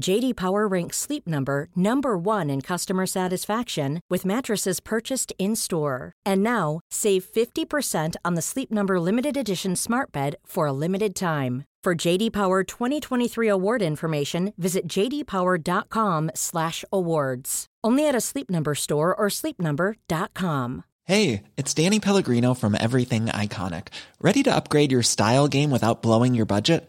JD Power ranks Sleep Number number 1 in customer satisfaction with mattresses purchased in-store. And now, save 50% on the Sleep Number limited edition Smart Bed for a limited time. For JD Power 2023 award information, visit jdpower.com/awards. Only at a Sleep Number store or sleepnumber.com. Hey, it's Danny Pellegrino from Everything Iconic. Ready to upgrade your style game without blowing your budget?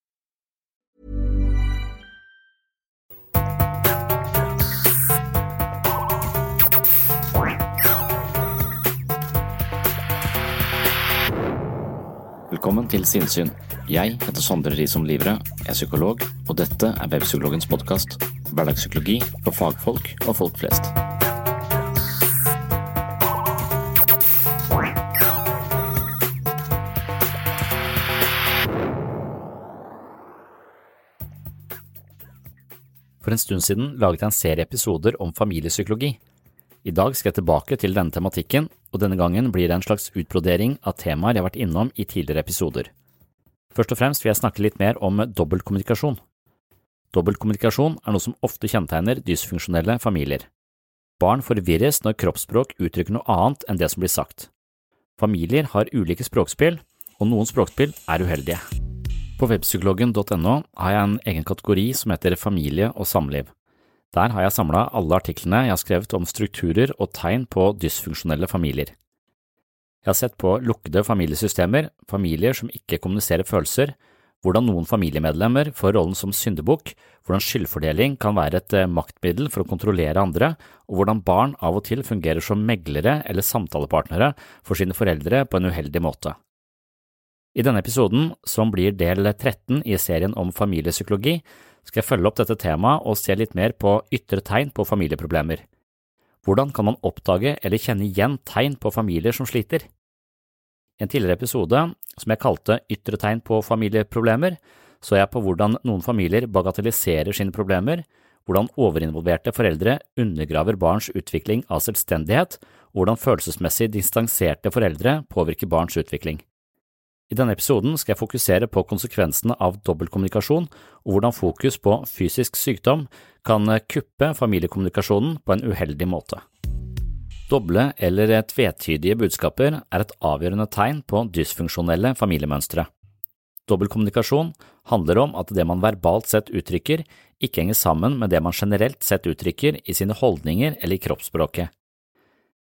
Velkommen til Sinnsyn. Jeg heter Sondre Risom Livre, er psykolog, og dette er Webpsykologens podkast. Hverdagspsykologi for fagfolk og folk flest. For en stund siden laget jeg en serie episoder om familiepsykologi. I dag skal jeg tilbake til denne tematikken, og denne gangen blir det en slags utbrodering av temaer jeg har vært innom i tidligere episoder. Først og fremst vil jeg snakke litt mer om dobbeltkommunikasjon. Dobbeltkommunikasjon er noe som ofte kjennetegner dysfunksjonelle familier. Barn forvirres når kroppsspråk uttrykker noe annet enn det som blir sagt. Familier har ulike språkspill, og noen språkspill er uheldige. På webpsykologen.no har jeg en egen kategori som heter familie og samliv. Der har jeg samla alle artiklene jeg har skrevet om strukturer og tegn på dysfunksjonelle familier. Jeg har sett på lukkede familiesystemer, familier som ikke kommuniserer følelser, hvordan noen familiemedlemmer får rollen som syndebukk, hvordan skyldfordeling kan være et eh, maktmiddel for å kontrollere andre, og hvordan barn av og til fungerer som meglere eller samtalepartnere for sine foreldre på en uheldig måte. I denne episoden, som blir del 13 i serien om familiepsykologi, skal jeg følge opp dette temaet og se litt mer på ytre tegn på familieproblemer. Hvordan kan man oppdage eller kjenne igjen tegn på familier som sliter? I en tidligere episode, som jeg kalte Ytre tegn på familieproblemer, så jeg på hvordan noen familier bagatelliserer sine problemer, hvordan overinvolverte foreldre undergraver barns utvikling av selvstendighet, og hvordan følelsesmessig distanserte foreldre påvirker barns utvikling. I denne episoden skal jeg fokusere på konsekvensene av dobbeltkommunikasjon og hvordan fokus på fysisk sykdom kan kuppe familiekommunikasjonen på en uheldig måte. Doble eller tvetydige budskaper er et avgjørende tegn på dysfunksjonelle familiemønstre. Dobbeltkommunikasjon handler om at det man verbalt sett uttrykker, ikke henger sammen med det man generelt sett uttrykker i sine holdninger eller i kroppsspråket.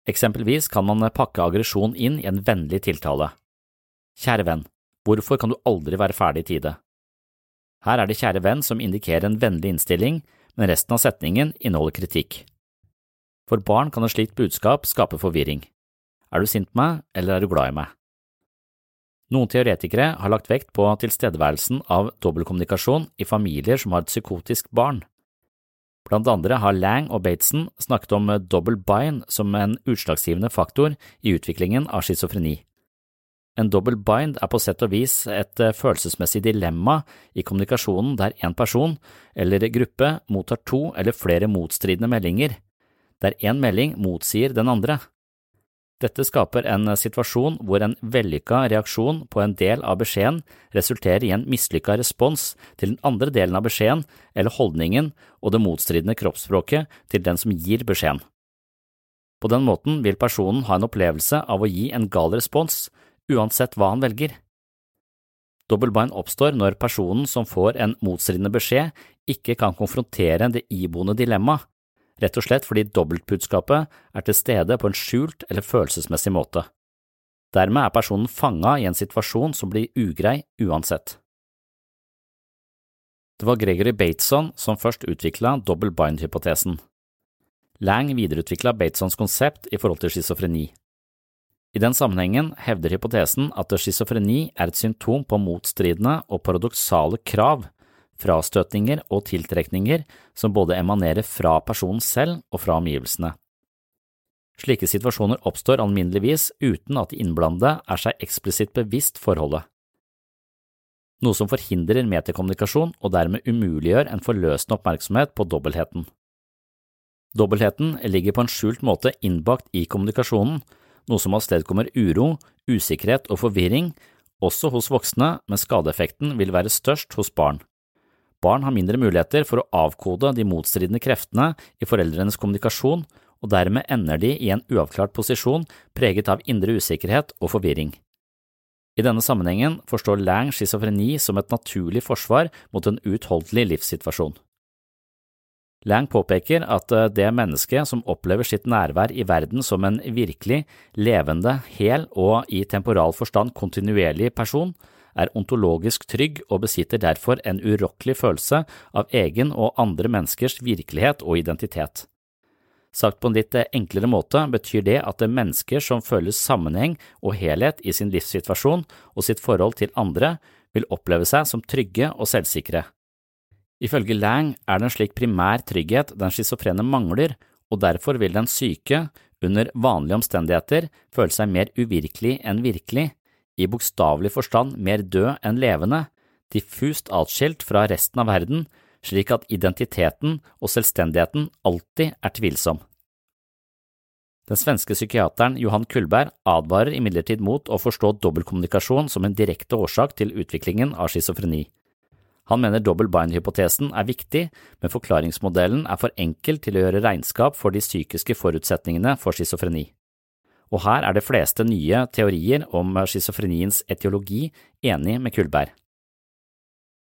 Eksempelvis kan man pakke aggresjon inn i en vennlig tiltale. Kjære venn, hvorfor kan du aldri være ferdig i tide? Her er det kjære venn som indikerer en vennlig innstilling, men resten av setningen inneholder kritikk. For barn kan et slikt budskap skape forvirring. Er du sint på meg, eller er du glad i meg? Noen teoretikere har lagt vekt på tilstedeværelsen av dobbeltkommunikasjon i familier som har et psykotisk barn. Blant andre har Lang og Bateson snakket om double bind som en utslagsgivende faktor i utviklingen av schizofreni. En double bind er på sett og vis et eh, følelsesmessig dilemma i kommunikasjonen der en person eller gruppe mottar to eller flere motstridende meldinger, der én melding motsier den andre. Dette skaper en situasjon hvor en vellykka reaksjon på en del av beskjeden resulterer i en mislykka respons til den andre delen av beskjeden eller holdningen og det motstridende kroppsspråket til den som gir beskjeden. På den måten vil personen ha en opplevelse av å gi en gal respons, uansett hva han velger. Dobbeltbind oppstår når personen som får en motstridende beskjed, ikke kan konfrontere det iboende dilemmaet, rett og slett fordi dobbeltbudskapet er til stede på en skjult eller følelsesmessig måte. Dermed er personen fanga i en situasjon som blir ugrei uansett. Det var Gregory Bateson som først utvikla double bind-hypotesen. Lang videreutvikla Batesons konsept i forhold til schizofreni. I den sammenhengen hevder hypotesen at schizofreni er et symptom på motstridende og paradoksale krav frastøtninger og tiltrekninger som både emanerer fra personen selv og fra omgivelsene. Slike situasjoner oppstår alminneligvis uten at de innblandede er seg eksplisitt bevisst forholdet, noe som forhindrer metakommunikasjon og dermed umuliggjør en forløsende oppmerksomhet på dobbeltheten. Dobbeltheten ligger på en skjult måte innbakt i kommunikasjonen, noe som avstedkommer uro, usikkerhet og forvirring, også hos voksne, men skadeeffekten vil være størst hos barn. Barn har mindre muligheter for å avkode de motstridende kreftene i foreldrenes kommunikasjon, og dermed ender de i en uavklart posisjon preget av indre usikkerhet og forvirring. I denne sammenhengen forstår Lang schizofreni som et naturlig forsvar mot en uutholdelig livssituasjon. Lang påpeker at eh, det mennesket som opplever sitt nærvær i verden som en virkelig, levende, hel og i temporal forstand kontinuerlig person, er ontologisk trygg og besitter derfor en urokkelig følelse av egen og andre menneskers virkelighet og identitet. Sagt på en litt enklere måte betyr det at det mennesker som føler sammenheng og helhet i sin livssituasjon og sitt forhold til andre, vil oppleve seg som trygge og selvsikre. Ifølge Lang er det en slik primær trygghet den schizofrene mangler, og derfor vil den syke, under vanlige omstendigheter, føle seg mer uvirkelig enn virkelig, i bokstavelig forstand mer død enn levende, diffust atskilt fra resten av verden, slik at identiteten og selvstendigheten alltid er tvilsom. Den svenske psykiateren Johan Kullberg advarer imidlertid mot å forstå dobbeltkommunikasjon som en direkte årsak til utviklingen av schizofreni. Han mener double bind-hypotesen er viktig, men forklaringsmodellen er for enkel til å gjøre regnskap for de psykiske forutsetningene for schizofreni og her er de fleste nye teorier om schizofreniens etiologi enig med Kullberg.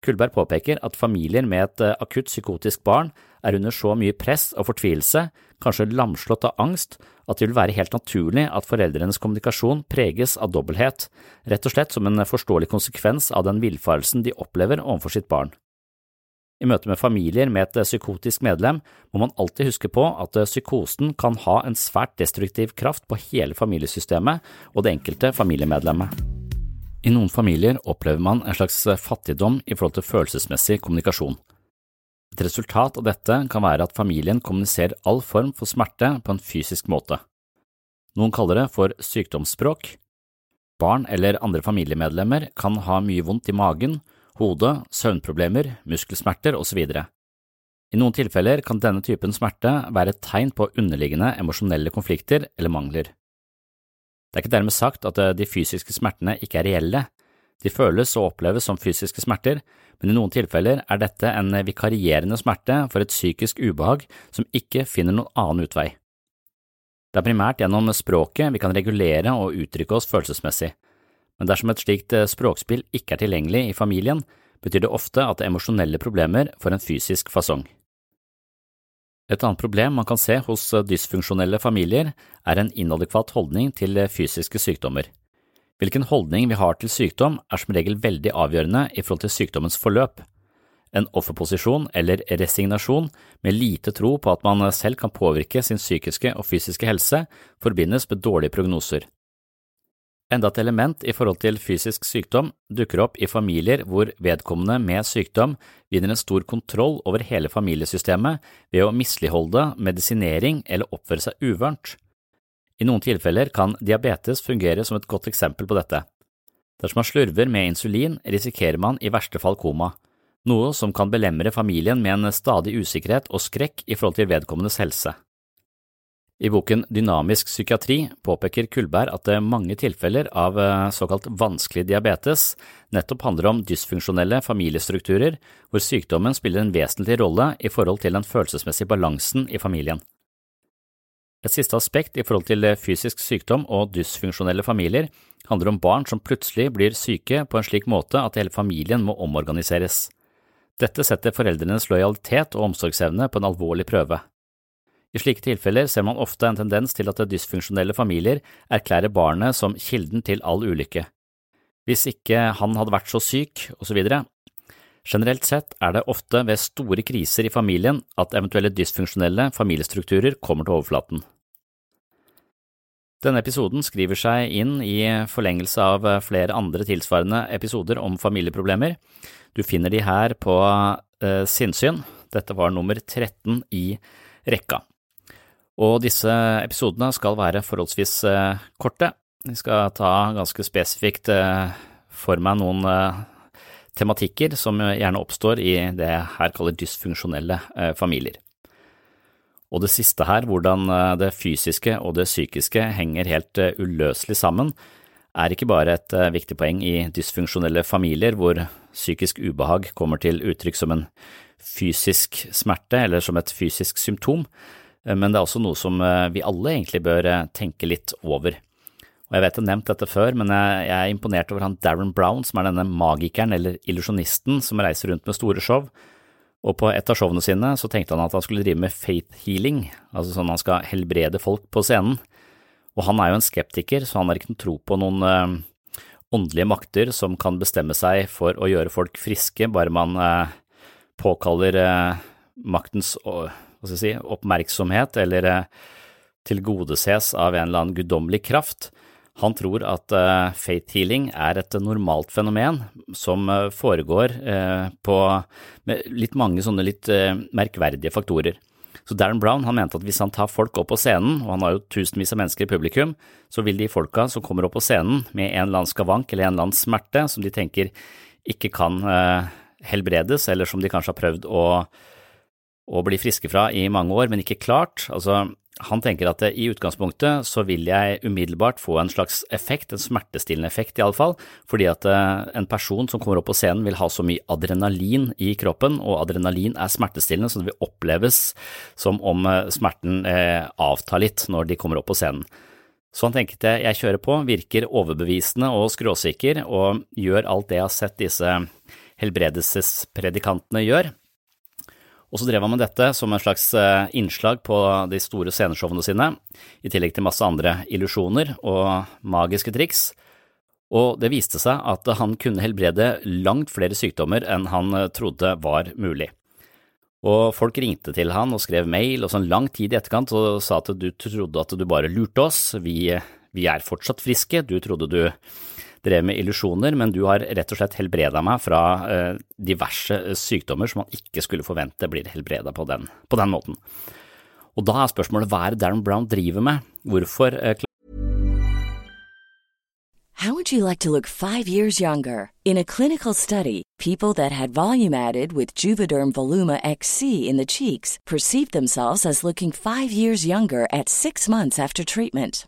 Kullberg påpeker at familier med et eh, akutt psykotisk barn er under så mye press og fortvilelse, kanskje lamslått av angst, at det vil være helt naturlig at foreldrenes kommunikasjon preges av dobbelthet, rett og slett som en forståelig konsekvens av den villfarelsen de opplever overfor sitt barn. I møte med familier med et psykotisk medlem må man alltid huske på at psykosen kan ha en svært destruktiv kraft på hele familiesystemet og det enkelte familiemedlemmet. I noen familier opplever man en slags fattigdom i forhold til følelsesmessig kommunikasjon. Et resultat av dette kan være at familien kommuniserer all form for smerte på en fysisk måte. Noen kaller det for sykdomsspråk. Barn eller andre familiemedlemmer kan ha mye vondt i magen hodet, søvnproblemer, muskelsmerter osv. I noen tilfeller kan denne typen smerte være et tegn på underliggende emosjonelle konflikter eller mangler. Det er ikke dermed sagt at de fysiske smertene ikke er reelle, de føles og oppleves som fysiske smerter, men i noen tilfeller er dette en vikarierende smerte for et psykisk ubehag som ikke finner noen annen utvei. Det er primært gjennom språket vi kan regulere og uttrykke oss følelsesmessig, men dersom et slikt eh, språkspill ikke er tilgjengelig i familien, betyr det ofte at emosjonelle problemer får en fysisk fasong. Et annet problem man kan se hos dysfunksjonelle familier, er en inadekvat holdning til eh, fysiske sykdommer. Hvilken holdning vi har til sykdom er som regel veldig avgjørende i forhold til sykdommens forløp. En offerposisjon eller resignasjon med lite tro på at man selv kan påvirke sin psykiske og fysiske helse, forbindes med dårlige prognoser. Enda et element i forhold til fysisk sykdom dukker opp i familier hvor vedkommende med sykdom vinner en stor kontroll over hele familiesystemet ved å misligholde medisinering eller oppføre seg uvørent. I noen tilfeller kan diabetes fungere som et godt eksempel på dette. Dersom man slurver med insulin, risikerer man i verste fall koma, noe som kan belemre familien med en stadig usikkerhet og skrekk i forhold til vedkommendes helse. I boken Dynamisk psykiatri påpeker Kullberg at det mange tilfeller av eh, såkalt vanskelig diabetes nettopp handler om dysfunksjonelle familiestrukturer hvor sykdommen spiller en vesentlig rolle i forhold til den følelsesmessige balansen i familien. Et siste aspekt i forhold til fysisk sykdom og dysfunksjonelle familier handler om barn som plutselig blir syke på en slik måte at hele familien må omorganiseres. Dette setter foreldrenes lojalitet og omsorgsevne på en alvorlig prøve. I slike tilfeller ser man ofte en tendens til at dysfunksjonelle familier erklærer barnet som kilden til all ulykke. Hvis ikke han hadde vært så syk, osv. Generelt sett er det ofte ved store kriser i familien at eventuelle dysfunksjonelle familiestrukturer kommer til overflaten. Denne episoden skriver seg inn i forlengelse av flere andre tilsvarende episoder om familieproblemer. Du finner de her på eh, Sinnsyn. Dette var nummer 13 i rekka. Og disse episodene skal være forholdsvis eh, korte. Vi skal ta ganske spesifikt eh, for meg noen eh, tematikker som gjerne oppstår i det jeg her kaller dysfunksjonelle familier. Og det siste her, hvordan det fysiske og det psykiske henger helt uløselig sammen, er ikke bare et viktig poeng i dysfunksjonelle familier hvor psykisk ubehag kommer til uttrykk som en fysisk smerte eller som et fysisk symptom, Eh, men det er også noe som eh, vi alle egentlig bør eh, tenke litt over. Og Jeg vet jeg har nevnt dette før, men jeg er imponert over han Darren Brown, som er denne magikeren eller illusjonisten som reiser rundt med store show. Og på et av showene sine så tenkte han at han skulle drive med faith healing, altså sånn han skal helbrede folk på scenen. Og han er jo en skeptiker, så han har ikke noen tro på noen øh, åndelige makter som kan bestemme seg for å gjøre folk friske, bare man øh, påkaller øh, maktens si, oppmerksomhet eller tilgodeses av en eller annen guddommelig kraft. Han tror at uh, faith healing er et normalt fenomen som uh, foregår uh, på litt mange sånne litt merkverdige faktorer. Så Darren Brown han mente at hvis han tar folk opp på scenen, og han har jo tusenvis av mennesker i publikum, så vil de folka som kommer opp på scenen med en eller annen skavank eller en eller annen smerte som de tenker ikke kan helbredes, eller som de kanskje har prøvd å å bli friske fra i mange år, men ikke klart. Altså, han tenker at i utgangspunktet så vil jeg umiddelbart få en slags effekt, en smertestillende effekt i alle fall, fordi at eh, en person som kommer opp på scenen vil ha så mye adrenalin i kroppen, og adrenalin er smertestillende, så det vil oppleves som om eh, smerten eh, avtar litt når de kommer opp på scenen. Så han tenkte jeg kjører på, virker overbevisende og skråsikker, og gjør alt det jeg har sett disse helbredelsespredikantene gjør, og så drev han med dette som en slags eh, innslag på de store sceneshowene sine, i tillegg til masse andre illusjoner og magiske triks. Og det viste seg at han kunne helbrede langt flere sykdommer enn han eh, trodde var mulig. Og folk ringte til han og skrev mail og sånn lang tid i etterkant og sa at du trodde at du bare lurte oss, vi, vi er fortsatt friske, du trodde du drev med illusjoner, men du har rett og slett helbreda meg fra uh, diverse sykdommer som man ikke skulle forvente blir helbreda på, på, den måten. Og da er spørsmålet hva er Darren Brown driver med? Hvorfor uh, How would you like to look five years younger? In a clinical study, people that had volume added with Juvederm Voluma XC in the cheeks perceived themselves as looking five years younger at six months after treatment.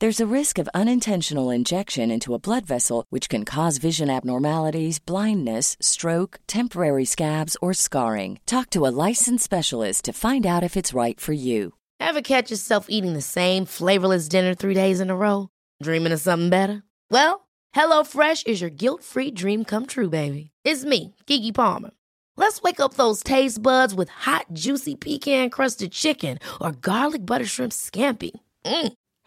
There's a risk of unintentional injection into a blood vessel, which can cause vision abnormalities, blindness, stroke, temporary scabs, or scarring. Talk to a licensed specialist to find out if it's right for you. Ever catch yourself eating the same flavorless dinner three days in a row? Dreaming of something better? Well, HelloFresh is your guilt free dream come true, baby. It's me, Gigi Palmer. Let's wake up those taste buds with hot, juicy pecan crusted chicken or garlic butter shrimp scampi. Mm.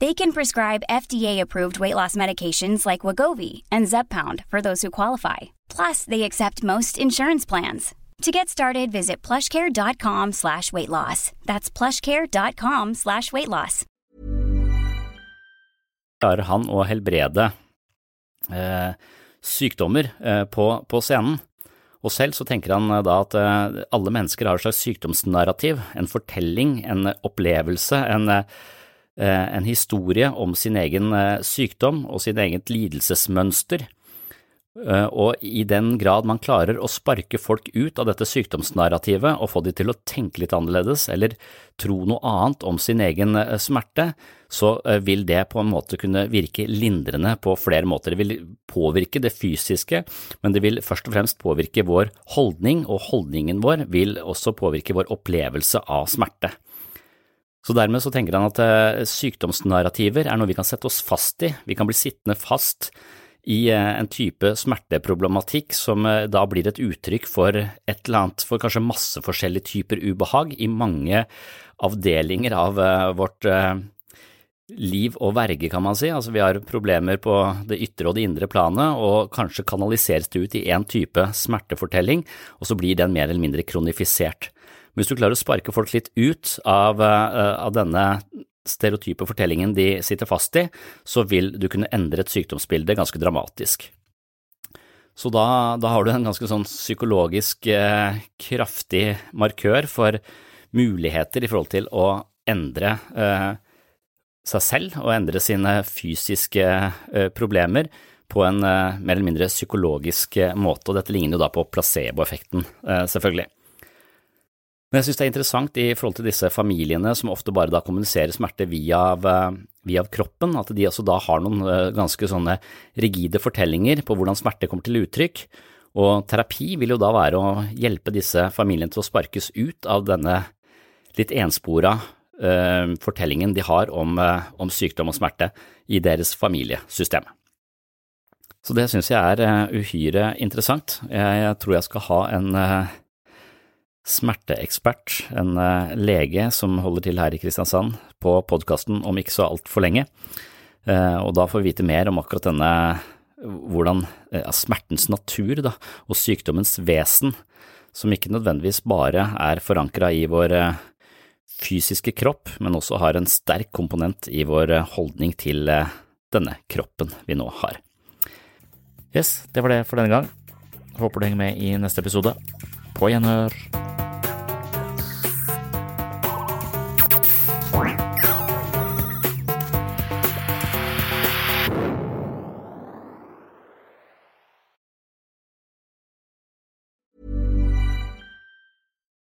They can prescribe FDA-approved weight loss medications like Wagovi and Zeppound for those who qualify. Plus, they accept most insurance plans. To get started, visit plushcare.com slash weight loss. That's plushcare.com slash weight loss. Klarer han å helbrede eh, sykdommer eh, på, på, scenen? Og selv så tenker han eh, da at eh, alle mennesker har et slags sykdomsnarrativ, en fortelling, en opplevelse, en, eh, en historie om sin egen eh, sykdom og sin eget lidelsesmønster. Eh, og i den grad man klarer å sparke folk ut av dette sykdomsnarrativet og få de til å tenke litt annerledes eller tro noe annet om sin egen eh, smerte, så eh, vil det på en måte kunne virke lindrende på flere måter. Det vil påvirke det fysiske, men det vil først og fremst påvirke vår holdning, og holdningen vår vil også påvirke vår opplevelse av smerte. Så dermed så tenker han at sykdomsnarrativer er noe vi kan sette oss fast i, vi kan bli sittende fast i eh, en type smerteproblematikk som eh, da blir et uttrykk for et eller annet, for kanskje masse forskjellige typer ubehag i mange avdelinger av eh, vårt liv og verge, kan man si. Altså vi har problemer på det ytre og det indre planet, og kanskje kanaliseres det ut i én type smertefortelling, og så blir den mer eller mindre kronifisert. Hvis du klarer å sparke folk litt ut av, av denne stereotype fortellingen de sitter fast i, så vil du kunne endre et sykdomsbilde ganske dramatisk. Så da, da har du en ganske sånn psykologisk eh, kraftig markør for muligheter i forhold til å endre eh, seg selv og endre sine fysiske eh, problemer på en eh, mer eller mindre psykologisk eh, måte, og dette ligner jo da på placeboeffekten, eh, selvfølgelig. Men jeg synes det er interessant i forhold til disse familiene som ofte bare da kommuniserer smerte via, eh, via kroppen, at de også da har noen eh, ganske sånne rigide fortellinger på hvordan smerte kommer til uttrykk. Og terapi vil jo da være å hjelpe disse familiene til å sparkes ut av denne litt enspora uh, fortellingen de har om, uh, om, sykdom og smerte i deres familiesystem. Så det synes jeg er uh, uhyre interessant. Jeg, tror jeg skal ha en smerteekspert, en eh, lege som holder til her i Kristiansand, på podkasten om ikke så altfor lenge. Eh, og da får vi vite mer om akkurat denne hvordan ja, smertens natur da, og sykdommens vesen, som ikke nødvendigvis bare er forankra i vår eh, fysiske kropp, men også har en sterk komponent i vår holdning til denne kroppen vi nå har. Yes, det var det for denne gang. Håper du henger med i neste episode. På gjenhør.